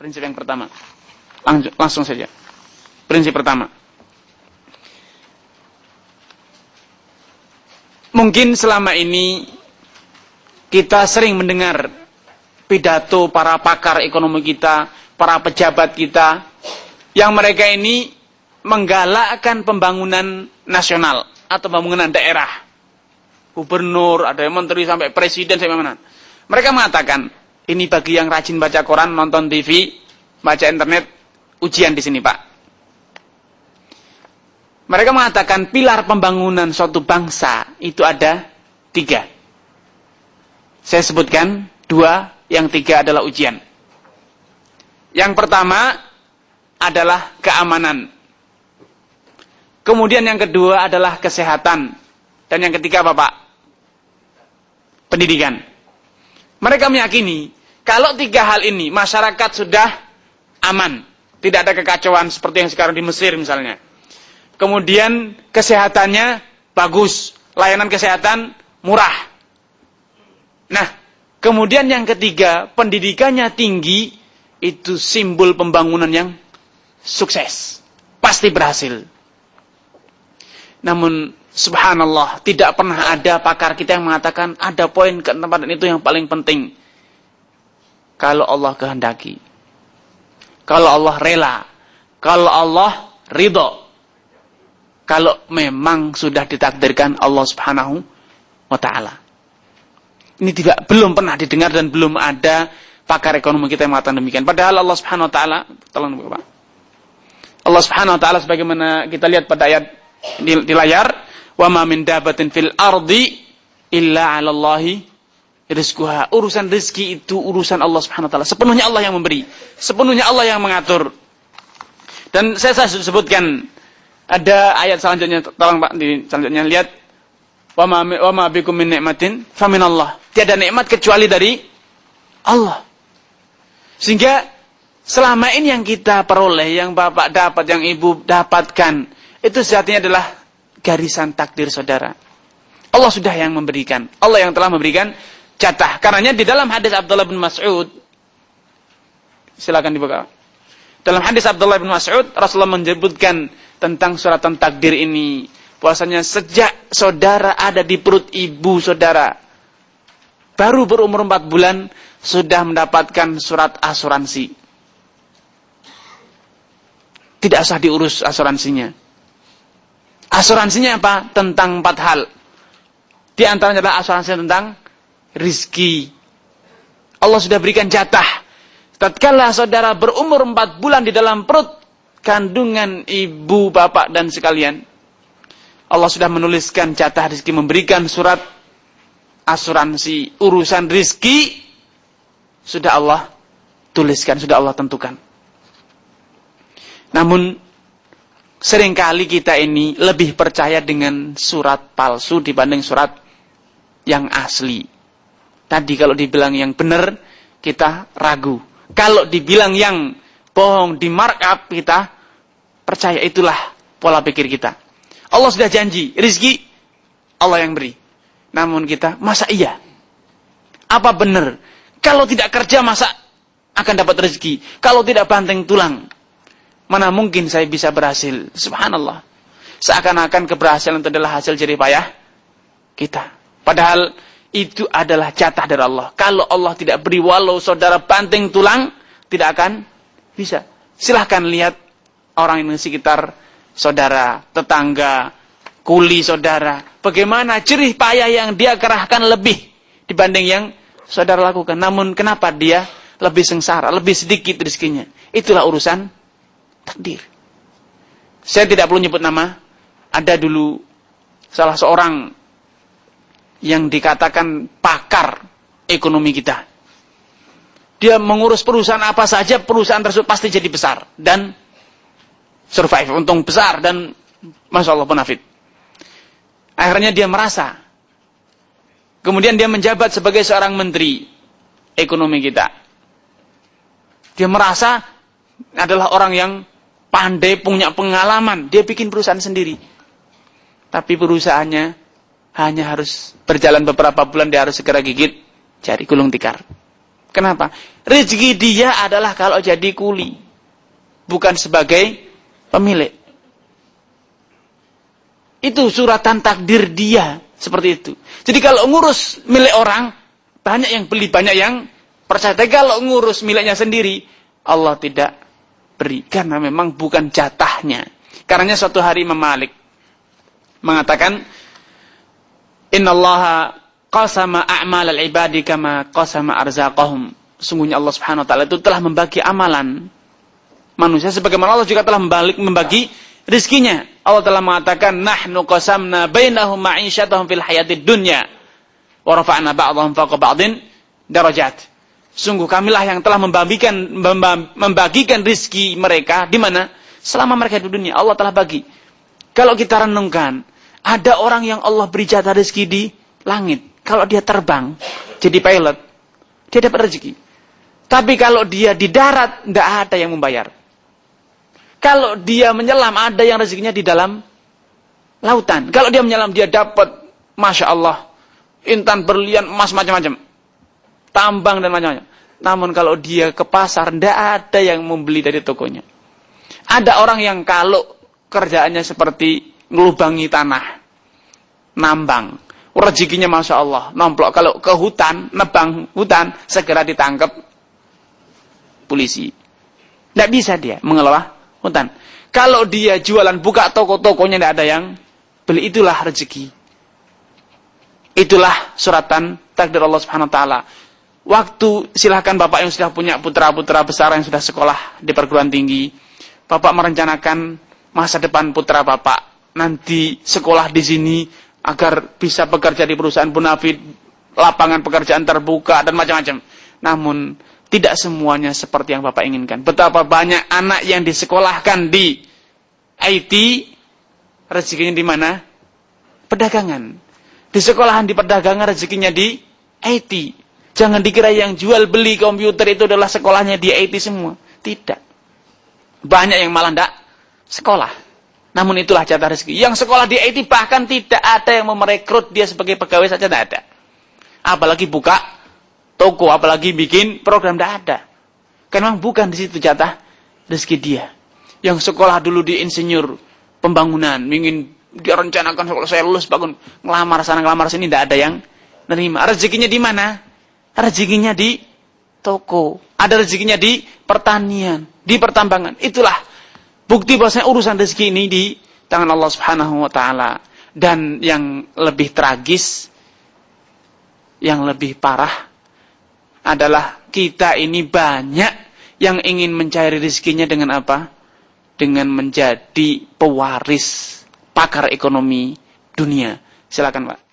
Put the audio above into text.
Prinsip yang pertama. Langsung, langsung saja. Prinsip pertama. Mungkin selama ini kita sering mendengar pidato para pakar ekonomi kita, para pejabat kita, yang mereka ini menggalakkan pembangunan nasional atau pembangunan daerah. Gubernur, ada yang menteri sampai presiden sampai mana. Mereka mengatakan, ini bagi yang rajin baca koran, nonton TV, baca internet, ujian di sini Pak. Mereka mengatakan pilar pembangunan suatu bangsa itu ada tiga. Saya sebutkan dua, yang tiga adalah ujian. Yang pertama adalah keamanan. Kemudian yang kedua adalah kesehatan. Dan yang ketiga apa Pak? Pendidikan. Mereka meyakini kalau tiga hal ini masyarakat sudah aman, tidak ada kekacauan seperti yang sekarang di Mesir misalnya. Kemudian kesehatannya bagus, layanan kesehatan murah. Nah, kemudian yang ketiga, pendidikannya tinggi, itu simbol pembangunan yang sukses. Pasti berhasil. Namun subhanallah, tidak pernah ada pakar kita yang mengatakan ada poin keempatan itu yang paling penting kalau Allah kehendaki. Kalau Allah rela. Kalau Allah ridho. Kalau memang sudah ditakdirkan Allah subhanahu wa ta'ala. Ini tidak belum pernah didengar dan belum ada pakar ekonomi kita yang mengatakan demikian. Padahal Allah subhanahu wa ta'ala, tolong Pak. Allah subhanahu wa ta'ala sebagaimana kita lihat pada ayat di, di layar, ma min dabatin fil ardi illa 'ala Allahi rizquha. Urusan rezeki itu urusan Allah Subhanahu wa taala. Sepenuhnya Allah yang memberi, sepenuhnya Allah yang mengatur. Dan saya, saya sebutkan ada ayat selanjutnya tolong Pak di selanjutnya lihat wa ma wa ma bikum min ni'matin Allah. Tiada nikmat kecuali dari Allah. Sehingga selama ini yang kita peroleh, yang Bapak dapat, yang Ibu dapatkan, itu sejatinya adalah garisan takdir saudara. Allah sudah yang memberikan. Allah yang telah memberikan jatah. Karenanya di dalam hadis Abdullah bin Mas'ud silakan dibuka. Dalam hadis Abdullah bin Mas'ud Rasulullah menyebutkan tentang suratan takdir ini. Puasanya sejak saudara ada di perut ibu saudara baru berumur 4 bulan sudah mendapatkan surat asuransi. Tidak usah diurus asuransinya. Asuransinya apa? Tentang empat hal. Di antaranya adalah asuransi tentang rizki. Allah sudah berikan jatah. Tatkala saudara berumur empat bulan di dalam perut kandungan ibu, bapak, dan sekalian. Allah sudah menuliskan jatah rizki, memberikan surat asuransi urusan rizki. Sudah Allah tuliskan, sudah Allah tentukan. Namun, sering kali kita ini lebih percaya dengan surat palsu dibanding surat yang asli. Tadi kalau dibilang yang benar, kita ragu. Kalau dibilang yang bohong, di markup, kita percaya itulah pola pikir kita. Allah sudah janji, rizki Allah yang beri. Namun kita, masa iya? Apa benar? Kalau tidak kerja, masa akan dapat rezeki? Kalau tidak banteng tulang, mana mungkin saya bisa berhasil? Subhanallah. Seakan-akan keberhasilan itu adalah hasil jerih payah kita. Padahal itu adalah jatah dari Allah. Kalau Allah tidak beri walau saudara banting tulang, tidak akan bisa. Silahkan lihat orang yang di sekitar saudara, tetangga, kuli saudara. Bagaimana cerih payah yang dia kerahkan lebih dibanding yang saudara lakukan. Namun kenapa dia lebih sengsara, lebih sedikit rezekinya. Itulah urusan takdir. Saya tidak perlu nyebut nama. Ada dulu salah seorang yang dikatakan pakar ekonomi kita. Dia mengurus perusahaan apa saja, perusahaan tersebut pasti jadi besar dan survive, untung besar dan masya Allah penafit. Akhirnya dia merasa, kemudian dia menjabat sebagai seorang menteri ekonomi kita. Dia merasa adalah orang yang pandai, punya pengalaman. Dia bikin perusahaan sendiri. Tapi perusahaannya hanya harus berjalan beberapa bulan dia harus segera gigit jari gulung tikar. Kenapa? Rezeki dia adalah kalau jadi kuli. Bukan sebagai pemilik. Itu suratan takdir dia. Seperti itu. Jadi kalau ngurus milik orang, banyak yang beli, banyak yang percaya. Tapi kalau ngurus miliknya sendiri, Allah tidak beri. Karena memang bukan jatahnya. Karena suatu hari Imam Malik mengatakan, Inna Allah qasama a'mal al-ibadi kama qasama arzaqahum. Sungguhnya Allah Subhanahu wa taala itu telah membagi amalan manusia sebagaimana Allah juga telah membalik membagi rizkinya. Allah telah mengatakan nahnu qasamna bainahum ma'isyatahum fil hayatid dunya wa rafa'na ba'dahum fawqa ba'din darajat. Sungguh kamilah yang telah membagikan membagikan rizki mereka di mana? Selama mereka di dunia Allah telah bagi. Kalau kita renungkan, ada orang yang Allah beri jatah rezeki di langit. Kalau dia terbang jadi pilot, dia dapat rezeki. Tapi kalau dia di darat, tidak ada yang membayar. Kalau dia menyelam, ada yang rezekinya di dalam lautan. Kalau dia menyelam, dia dapat, masya Allah, intan berlian, emas macam-macam, tambang dan macam-macam. Namun kalau dia ke pasar, tidak ada yang membeli dari tokonya. Ada orang yang kalau kerjaannya seperti ngelubangi tanah, nambang, rezekinya masya Allah, nomplok. Kalau ke hutan, nebang hutan, segera ditangkap polisi. Tidak bisa dia mengelola hutan. Kalau dia jualan buka toko-tokonya tidak ada yang beli itulah rezeki. Itulah suratan takdir Allah Subhanahu wa taala. Waktu silahkan Bapak yang sudah punya putra-putra besar yang sudah sekolah di perguruan tinggi, Bapak merencanakan masa depan putra Bapak nanti sekolah di sini agar bisa bekerja di perusahaan Bunafid, lapangan pekerjaan terbuka dan macam-macam. Namun tidak semuanya seperti yang Bapak inginkan. Betapa banyak anak yang disekolahkan di IT, rezekinya di mana? Perdagangan. Di sekolahan di perdagangan rezekinya di IT. Jangan dikira yang jual beli komputer itu adalah sekolahnya di IT semua. Tidak. Banyak yang malah tidak sekolah. Namun itulah jatah rezeki. Yang sekolah di IT bahkan tidak ada yang merekrut dia sebagai pegawai saja tidak ada. Apalagi buka toko, apalagi bikin program tidak ada. Karena memang bukan di situ jatah rezeki dia. Yang sekolah dulu di insinyur pembangunan, ingin direncanakan kalau saya lulus bangun ngelamar sana ngelamar sini tidak ada yang nerima. Rezekinya di mana? Rezekinya di toko. Ada rezekinya di pertanian, di pertambangan. Itulah Bukti bahwasanya urusan rezeki ini di tangan Allah Subhanahu wa taala. Dan yang lebih tragis, yang lebih parah adalah kita ini banyak yang ingin mencari rezekinya dengan apa? Dengan menjadi pewaris pakar ekonomi dunia. Silakan, Pak.